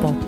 pop.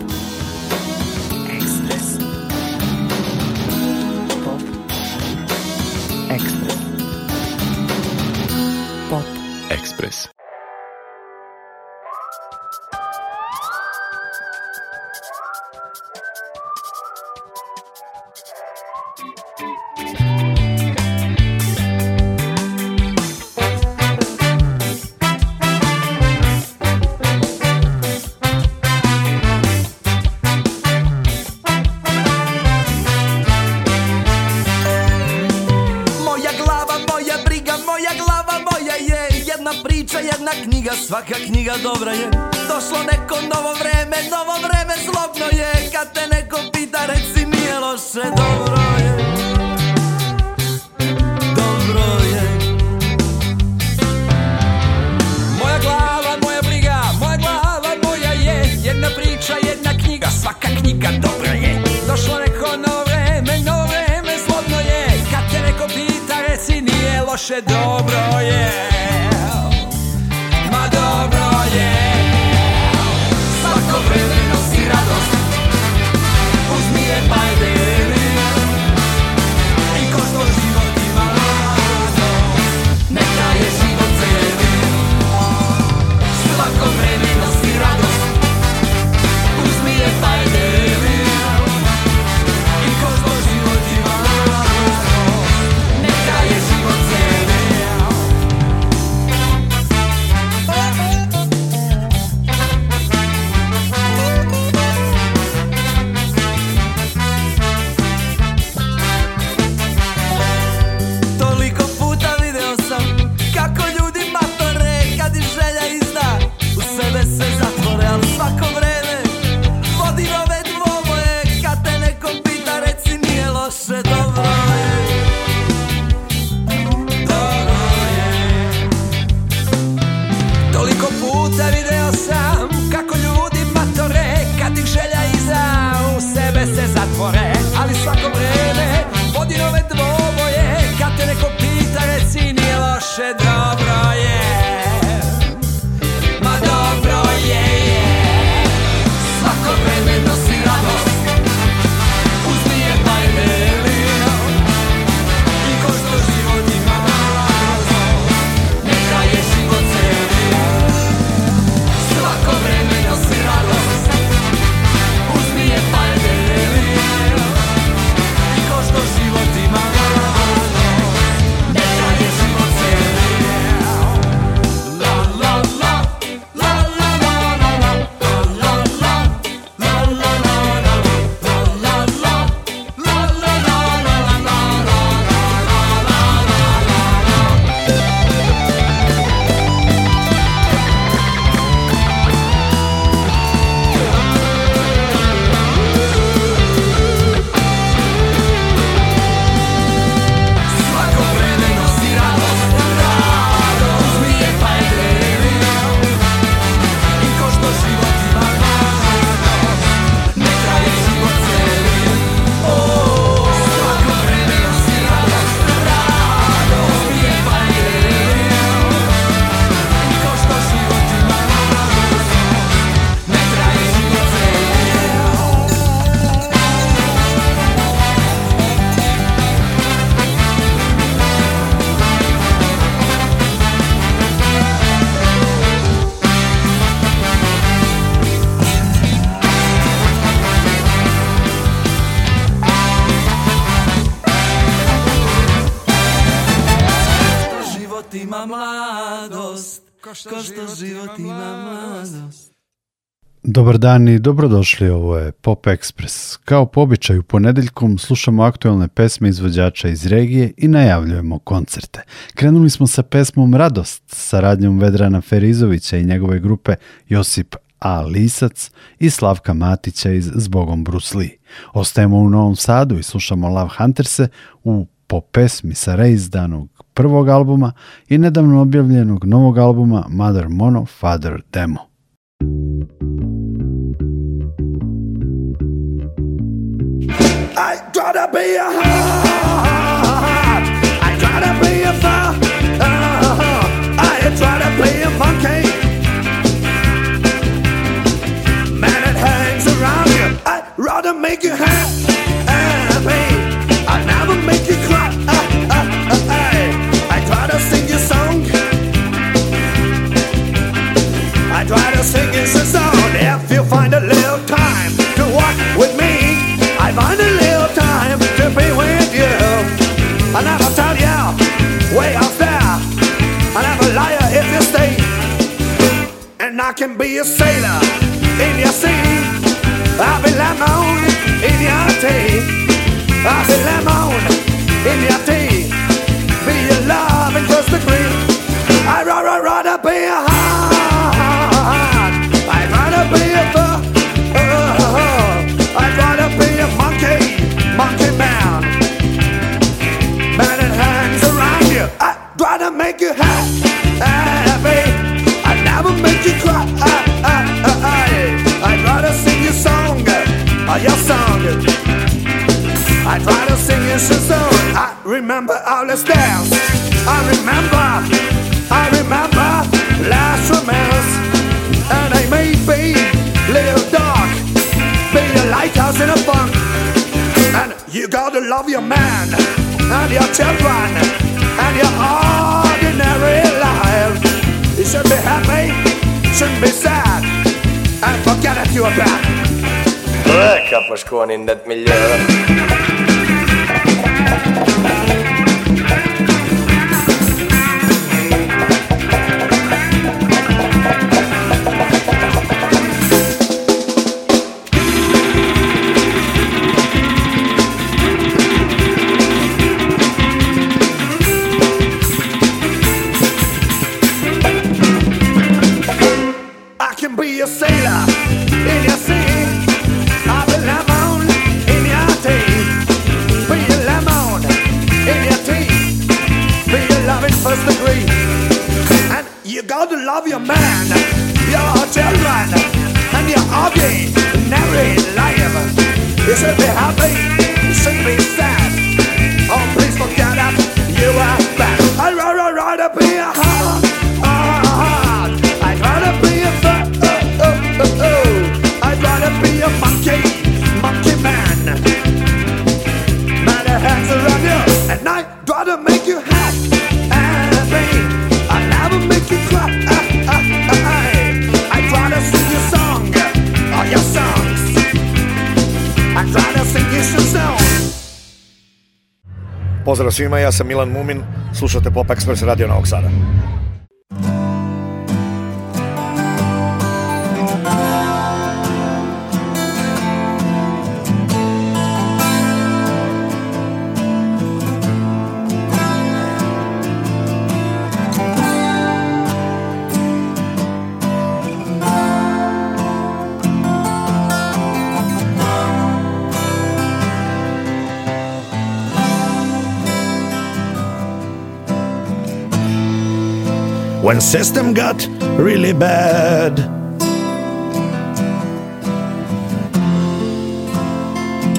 Dobar dan i dobrodošli, ovo je Pop Express. Kao po običaju, ponedeljkom slušamo aktuelne pesme izvođača iz regije i najavljujemo koncerte. Krenuli smo sa pesmom Radost, saradnjom Vedrana Ferizovića i njegove grupe Josip A. Lisac i Slavka Matića iz Zbogom Bruce Lee. Ostajemo u Novom Sadu i slušamo Love Hunterse u po pesmi sa reizdanog prvog albuma i nedavno objavljenog novog albuma Mother Mono Father Demo. gotta be a high. be a sailor. flashkorn in that milieu Pozdrav svima, ja sam Milan Mumin, slušate Pop Express Radio Novog Sada. when system got really bad.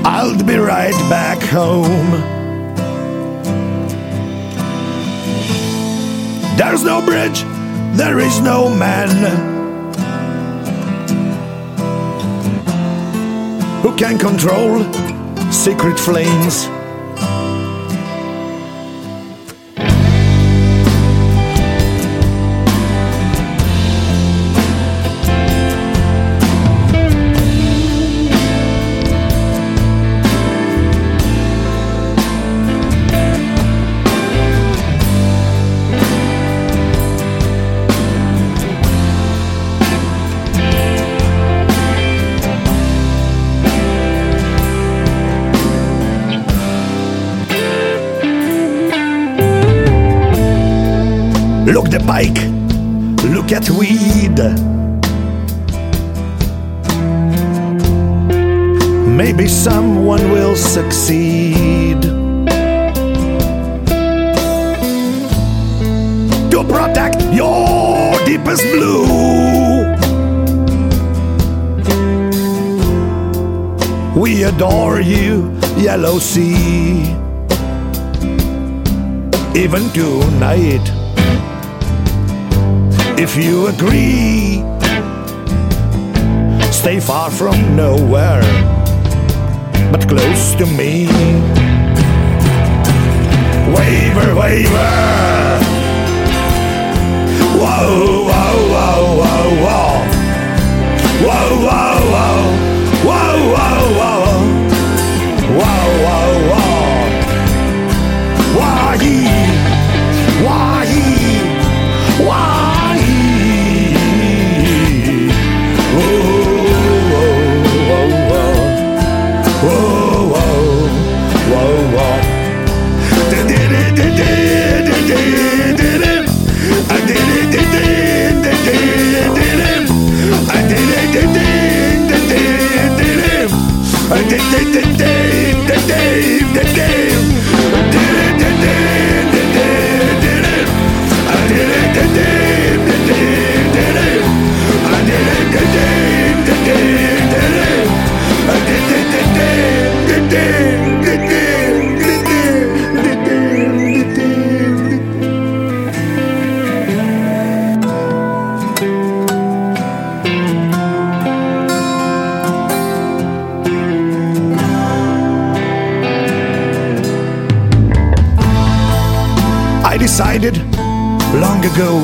I'll be right back home. There's no bridge, there is no man. Who can control secret flames? get weed. Maybe someone will succeed. To protect your deepest blue. We adore you, Yellow Sea. Even tonight if you agree. Stay far from nowhere, but close to me. Waver, waver. Whoa. did ding, did ding. long ago.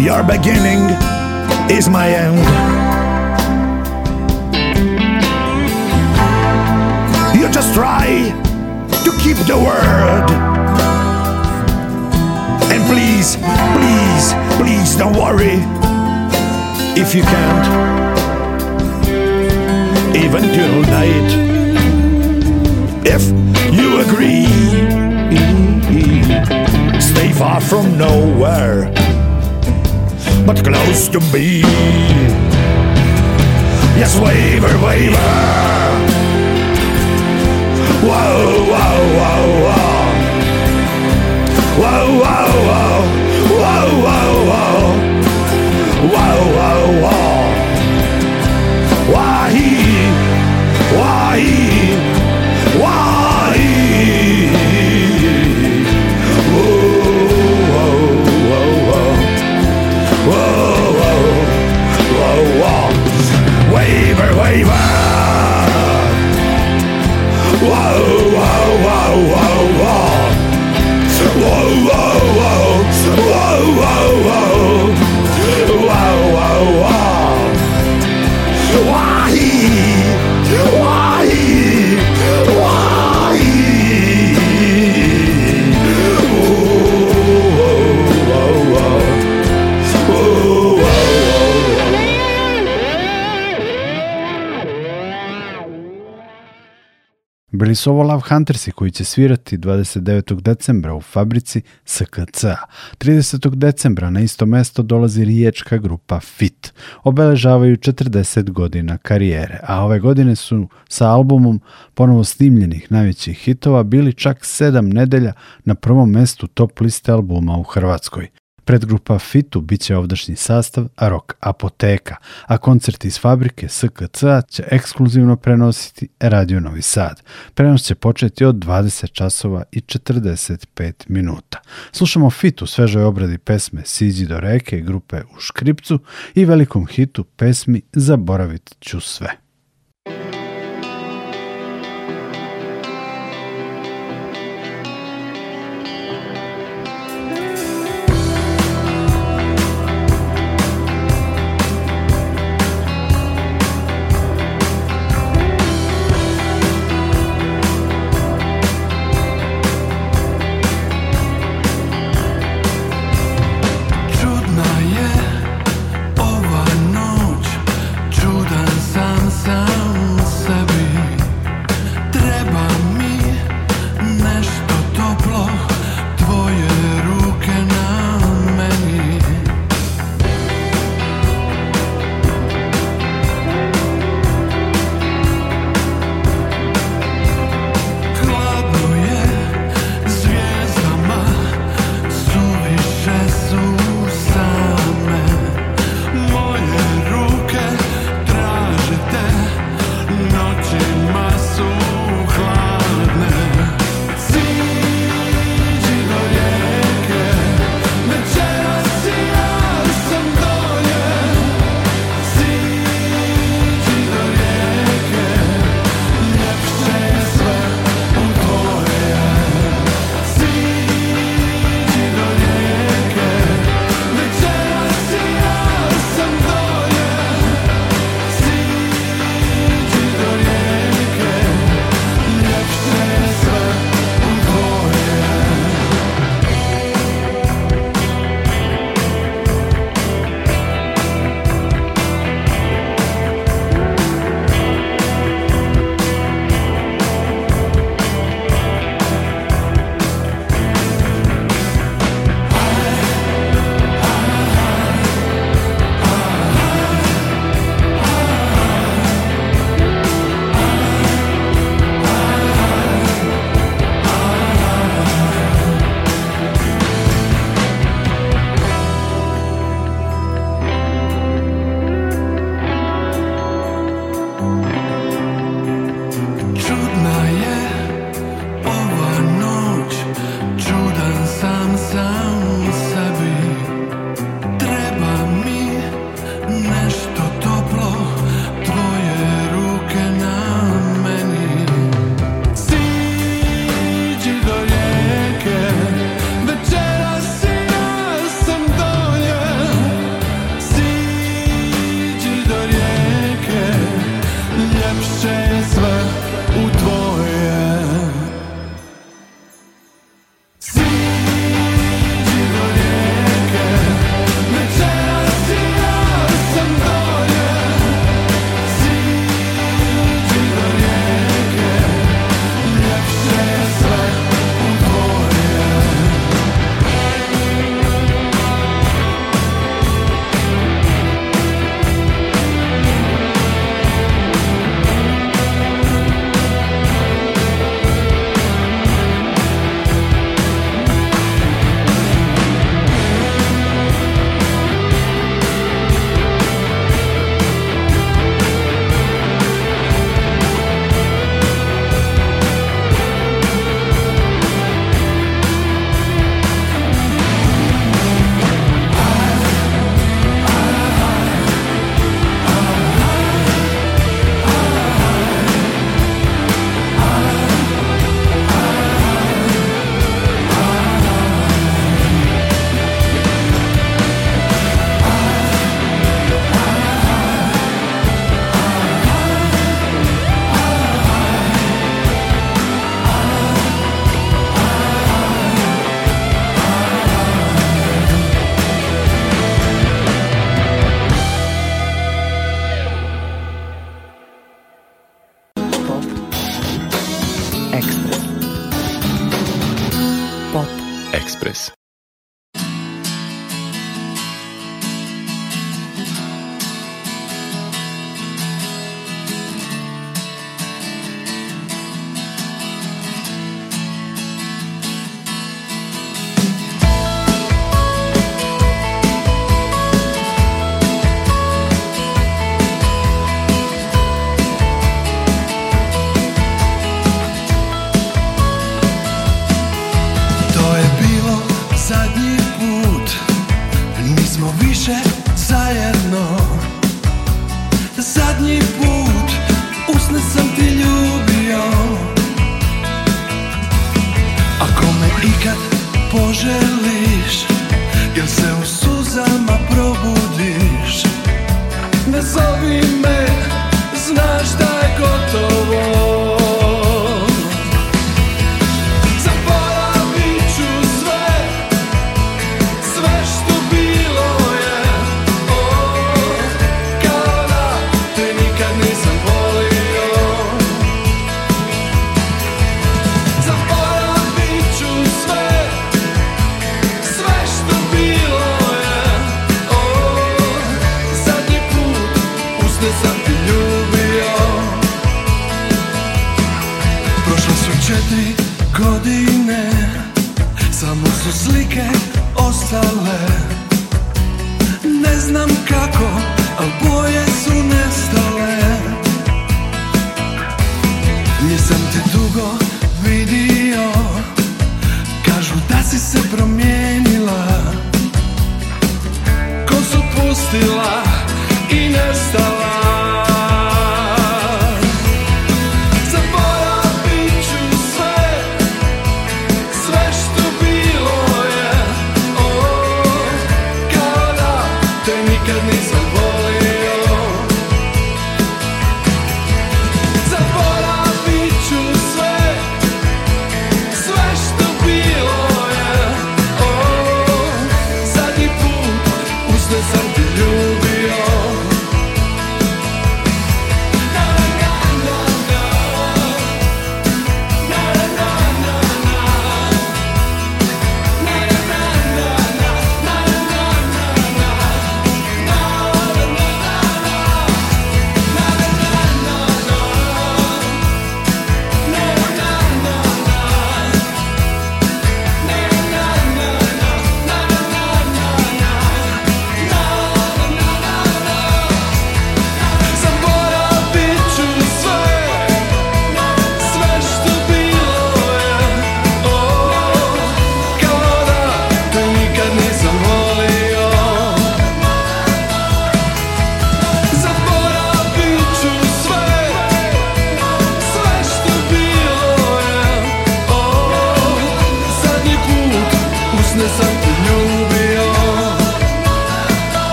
Your beginning is my end. You just try to keep the word. And please, please, please don't worry if you can't even tonight. If you agree. Stay far from nowhere, but close to me. Yes, waver, waver. Whoa, whoa, whoa, whoa. Whoa! Bili su ovo Love Huntersi koji će svirati 29. decembra u fabrici SKC. 30. decembra na isto mesto dolazi riječka grupa FIT. Obeležavaju 40 godina karijere, a ove godine su sa albumom ponovo snimljenih najvećih hitova bili čak 7 nedelja na prvom mestu top liste albuma u Hrvatskoj. Predgrupa Fitu bit će ovdašnji sastav, a rok apoteka, a koncert iz fabrike SKC će ekskluzivno prenositi Radio Novi Sad. Prenos će početi od 20 časova i 45 minuta. Slušamo Fitu u svežoj obradi pesme Siđi do reke grupe u Škripcu i velikom hitu pesmi Zaboravit ću sve. still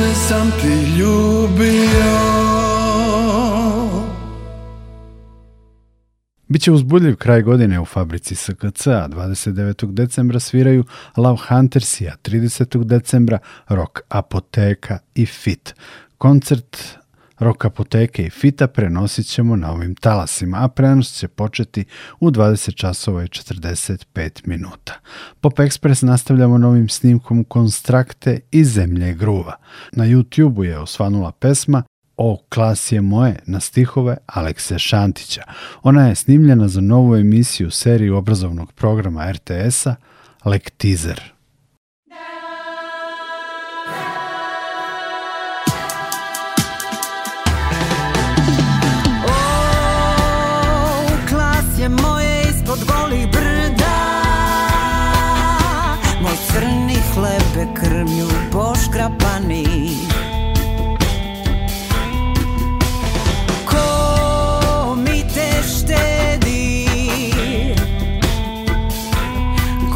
Večne sam ti ljubio Biće uzbudljiv kraj godine u fabrici SKC, a 29. decembra sviraju Love Huntersi, a 30. decembra Rock Apoteka i Fit. Koncert Rok apoteke i Fita prenosit ćemo na ovim talasima, a prenos će početi u 20 časova i 45 minuta. Pop Express nastavljamo novim snimkom Konstrakte i Zemlje gruva. Na YouTube-u je osvanula pesma o klas je moje na stihove Alekse Šantića. Ona je snimljena za novu emisiju seriju obrazovnog programa RTS-a Lektizer. Trapani. Ko mi te štedi?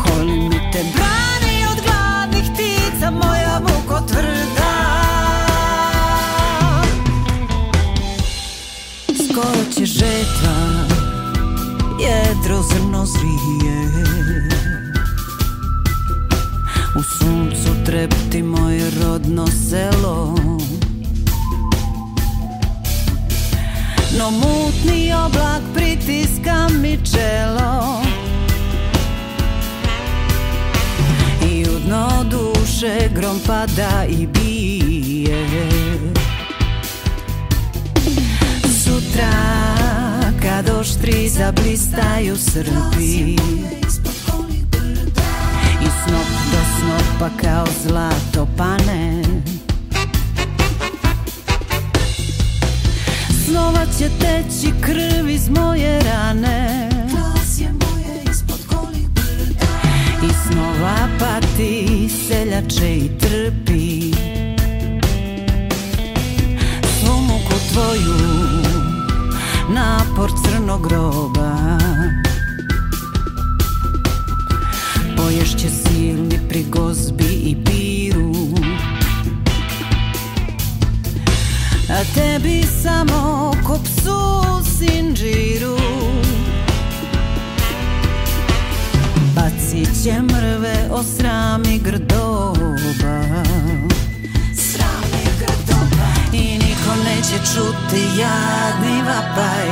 Ko mi te brani od gladnih ptica, moja muko tvrda? Skoro će žetva, jedro zrno zrije. trepti moje rodno selo No mutni oblak pritiska mi čelo I u dno duše grom pada i bije Sutra kad oštri zablistaju srpi pa kao zlato pane Snova će teći krv iz moje rane Glas je moje ispod kolik kolibida I snova pati, seljače i trpi Svu muku tvoju, napor crnog groba Poješće pri gozbi i piru A tebi samo ko psu sinđiru Bacit će mrve o srami grdoba niko neće čuti jadni vapaj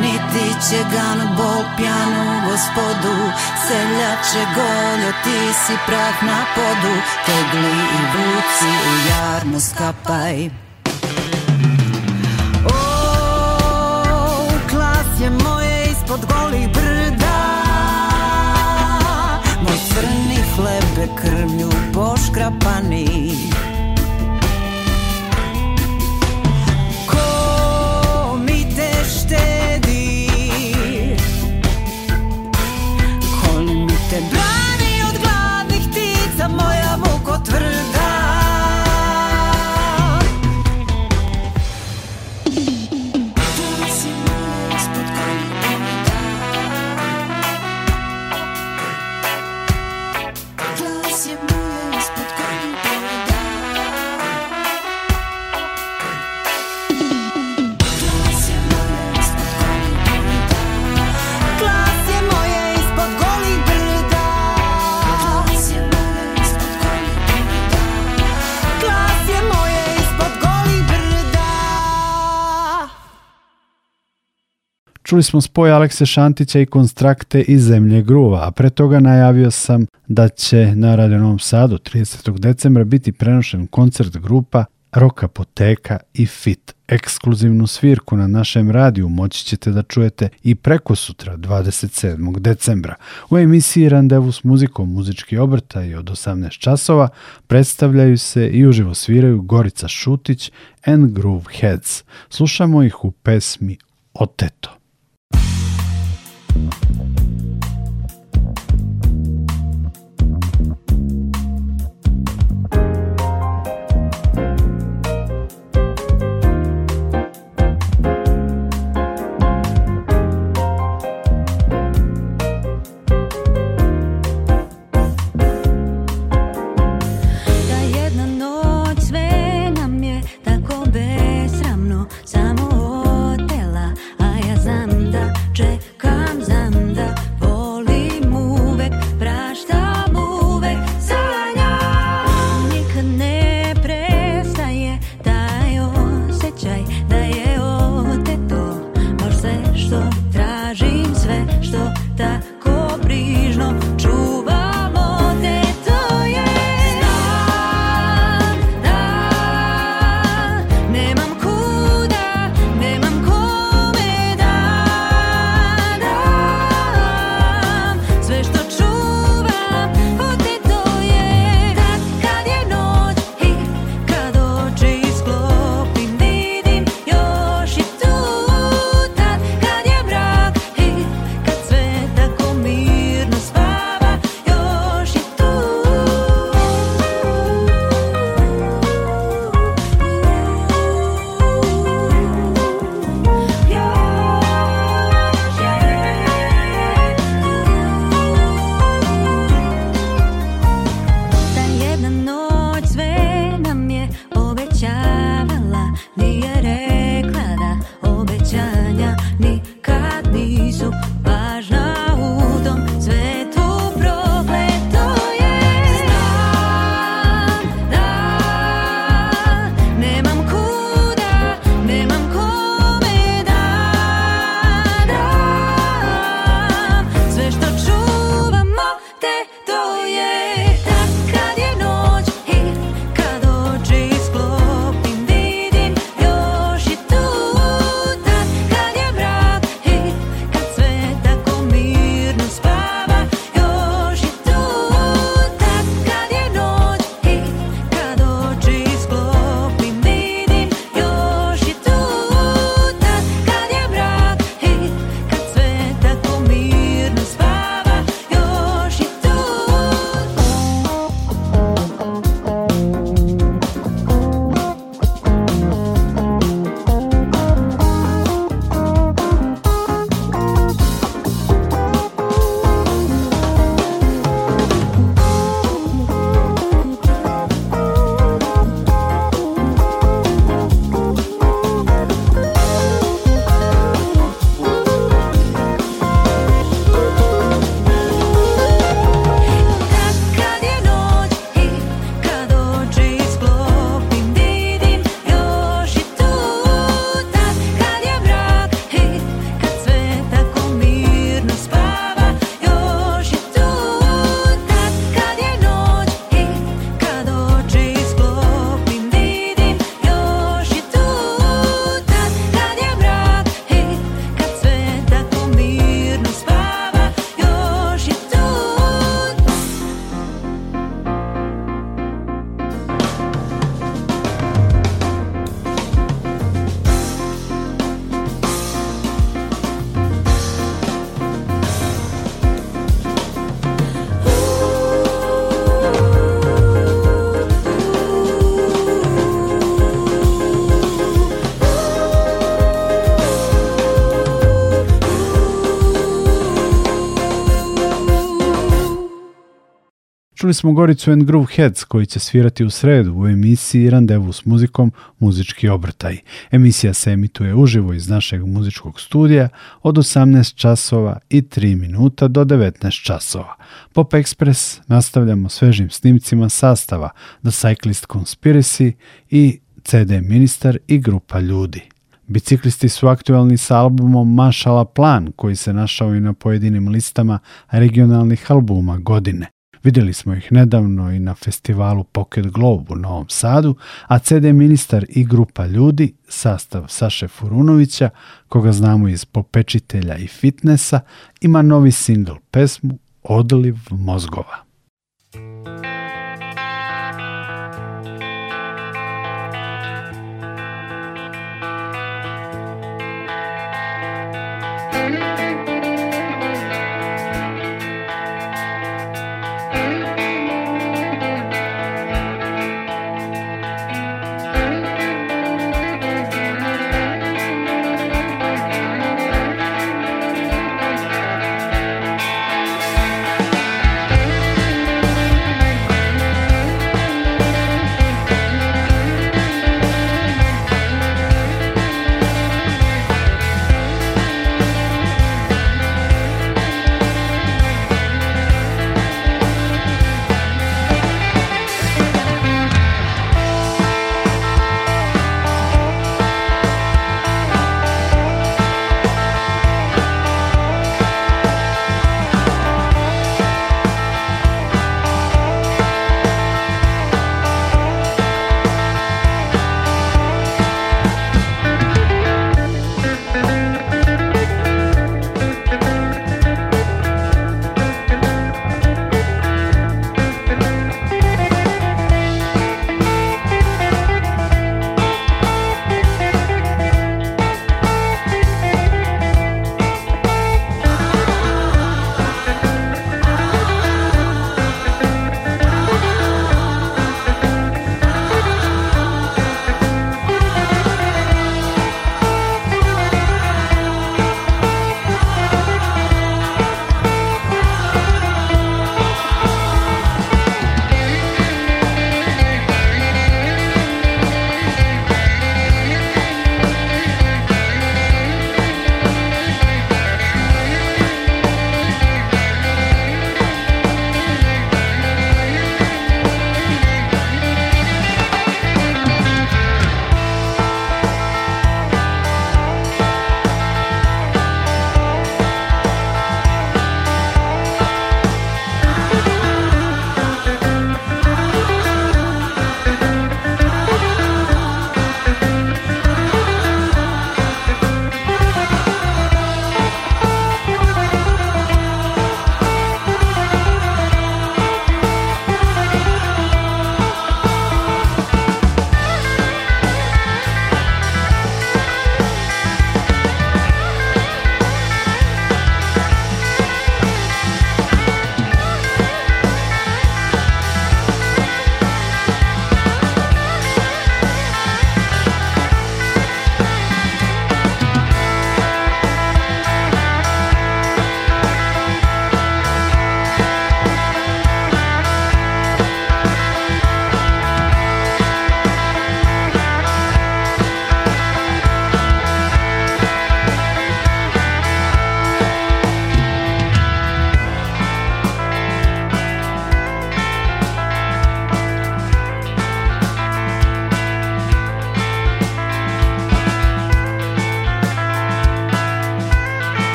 Niti će gan bol pjanu gospodu Seljače goljo ti si prah na podu Tegli i buci u jarmu skapaj O, klas je moje ispod golih brda Moj crni hlebe krvlju poškrapani Čuli smo spoj Alekse Šantića i konstrakte iz Zemlje gruva, a pre toga najavio sam da će na Radio Novom Sadu 30. decembra biti prenošen koncert grupa Rokapoteka i Fit. Ekskluzivnu svirku na našem radiju moći ćete da čujete i preko sutra 27. decembra. U emisiji Randevu s muzikom muzički obrtaj od 18 časova predstavljaju se i uživo sviraju Gorica Šutić and Groove Heads. Slušamo ih u pesmi Oteto. Slušali smo Goricu and Groove Heads koji će svirati u sredu u emisiji Randevu s muzikom Muzički obrtaj. Emisija se emituje uživo iz našeg muzičkog studija od 18 časova i 3 minuta do 19 časova. Pop Express nastavljamo svežim snimcima sastava The Cyclist Conspiracy i CD Ministar i grupa ljudi. Biciklisti su aktuelni sa albumom Mašala Plan koji se našao i na pojedinim listama regionalnih albuma godine. Videli smo ih nedavno i na festivalu Pocket Globe u Novom Sadu, a CD ministar i grupa ljudi, sastav Saše Furunovića, koga znamo iz popečitelja i fitnesa, ima novi singl pesmu Odliv mozgova.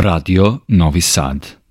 Radio Novi Sad.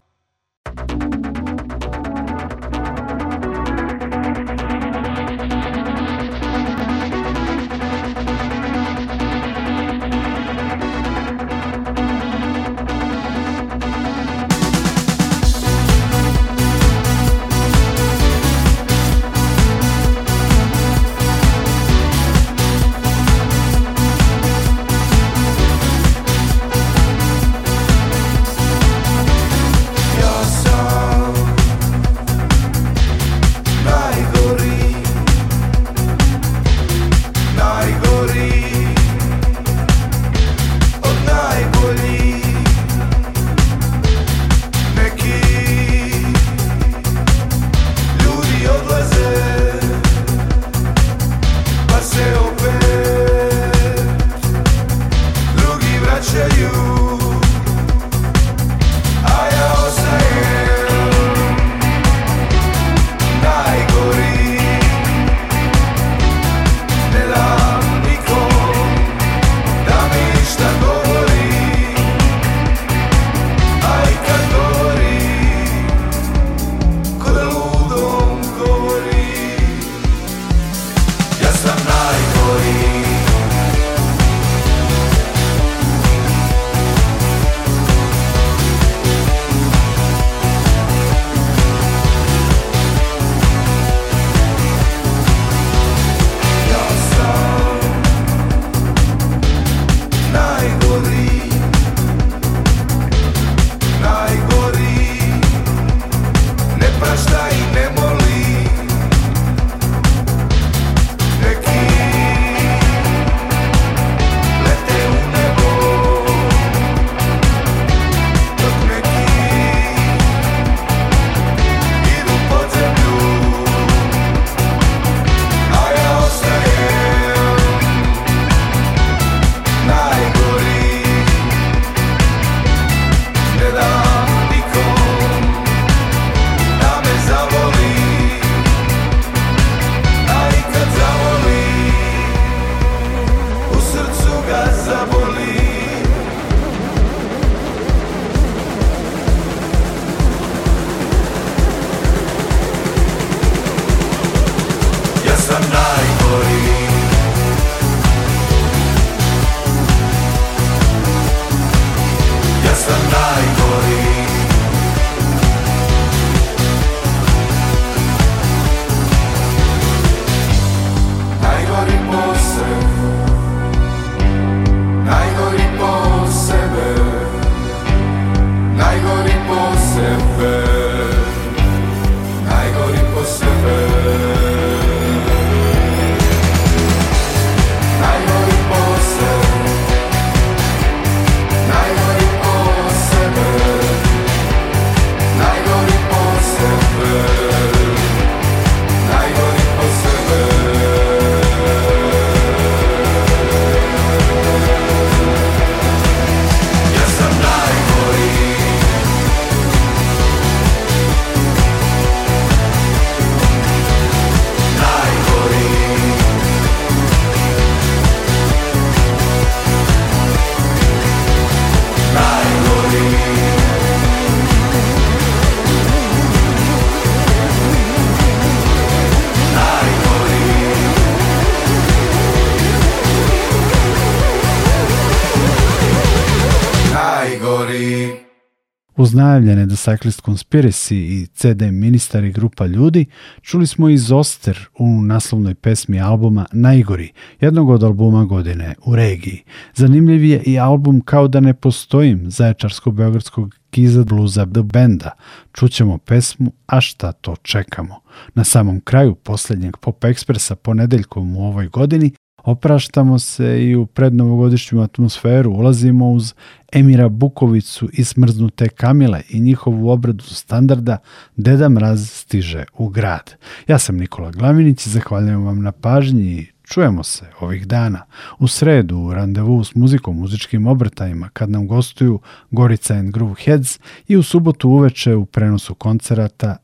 obznavljene The Cyclist Conspiracy i CD Ministar i grupa ljudi, čuli smo iz Oster u naslovnoj pesmi albuma Najgori, jednog od albuma godine u regiji. Zanimljiv je i album Kao da ne postojim zaječarsko-beogradskog Kiza Bluza The Benda. Čućemo pesmu A šta to čekamo. Na samom kraju posljednjeg Pop Ekspresa ponedeljkom u ovoj godini Opraštamo se i u prednovogodišnju atmosferu ulazimo uz Emira Bukovicu i smrznute kamile i njihovu obradu standarda Deda Mraz stiže u grad. Ja sam Nikola Glavinić i zahvaljujem vam na pažnji i čujemo se ovih dana. U sredu u randevu s muzikom, muzičkim obrtajima kad nam gostuju Gorica and Groove Heads i u subotu uveče u prenosu koncerata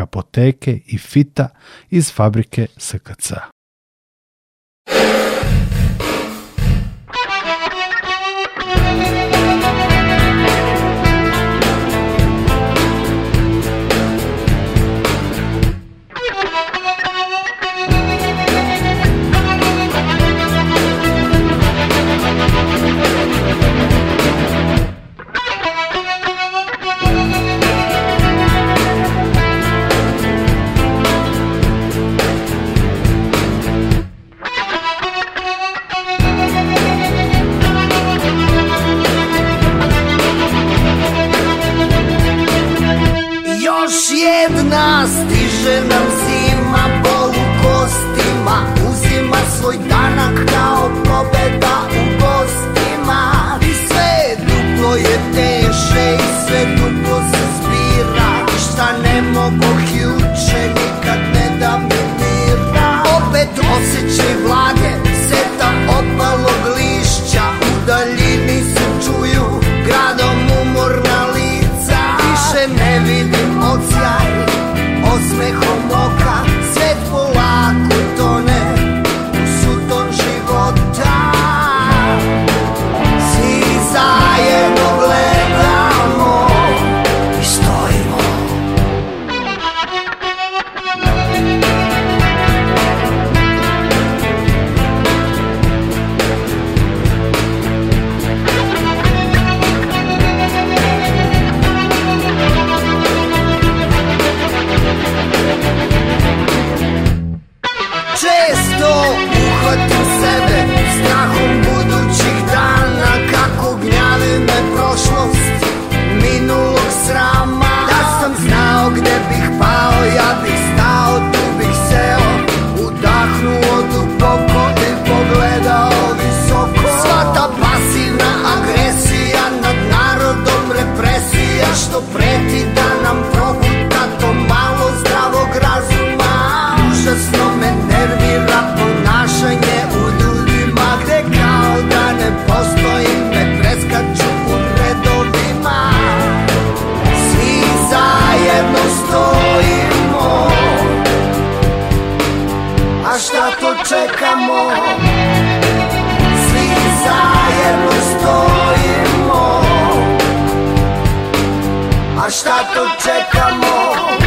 apoteke i Fita iz fabrike SKC. čekamo Svi zajedno stojimo A šta to čekamo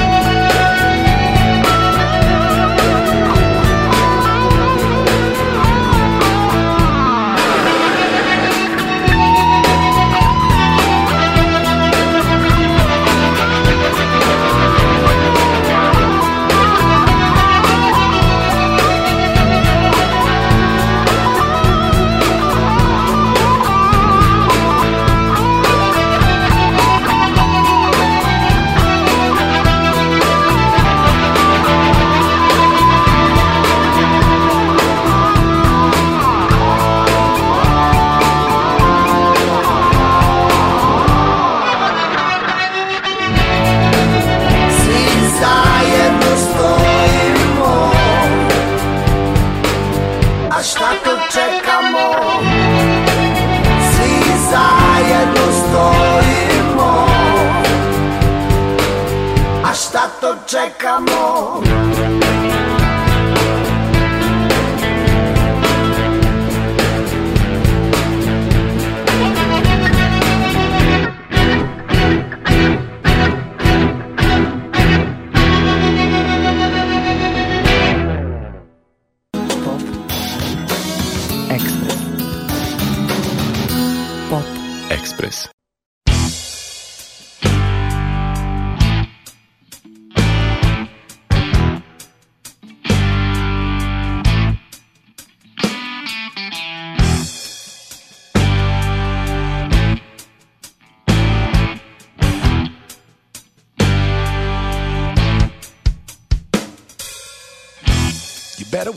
čekamo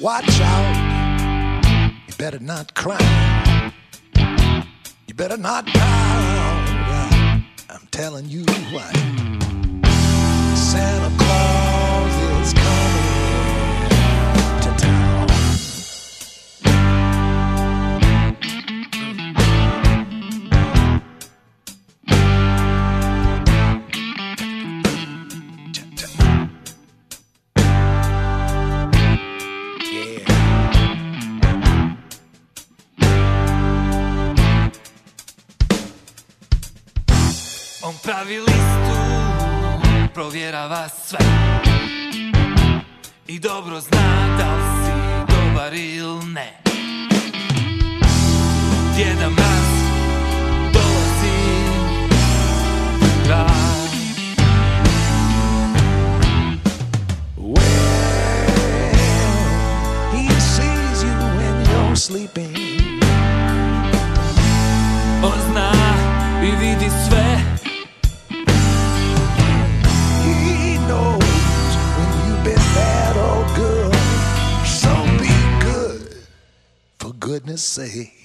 Watch out. You better not cry. You better not pout. I'm telling you what. Santa Claus. On pravi listu, provjerava sve I dobro zna da si dobar il ne Djeda mraz dolazi u he sees you when you're sleeping On zna i vidi sve goodness sake.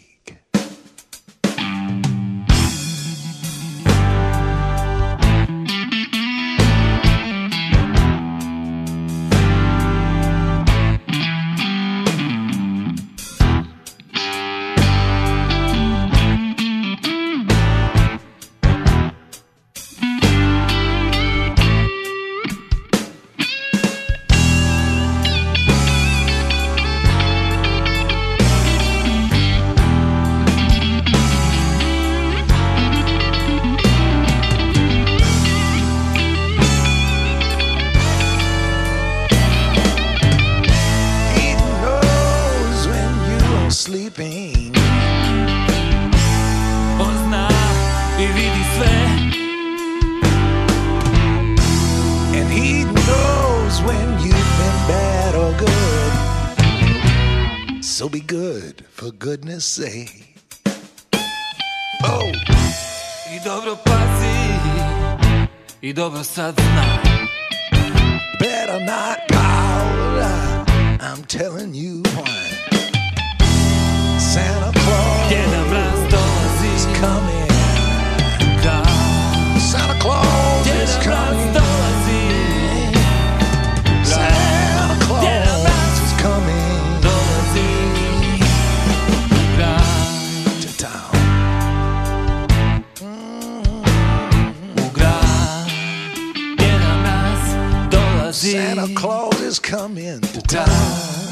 So be good, for goodness sake. Oh! I dobro pazi, i dobro sad zna. Better not call. I'm telling you why. Santa Claus is coming. Santa Claus is coming to town.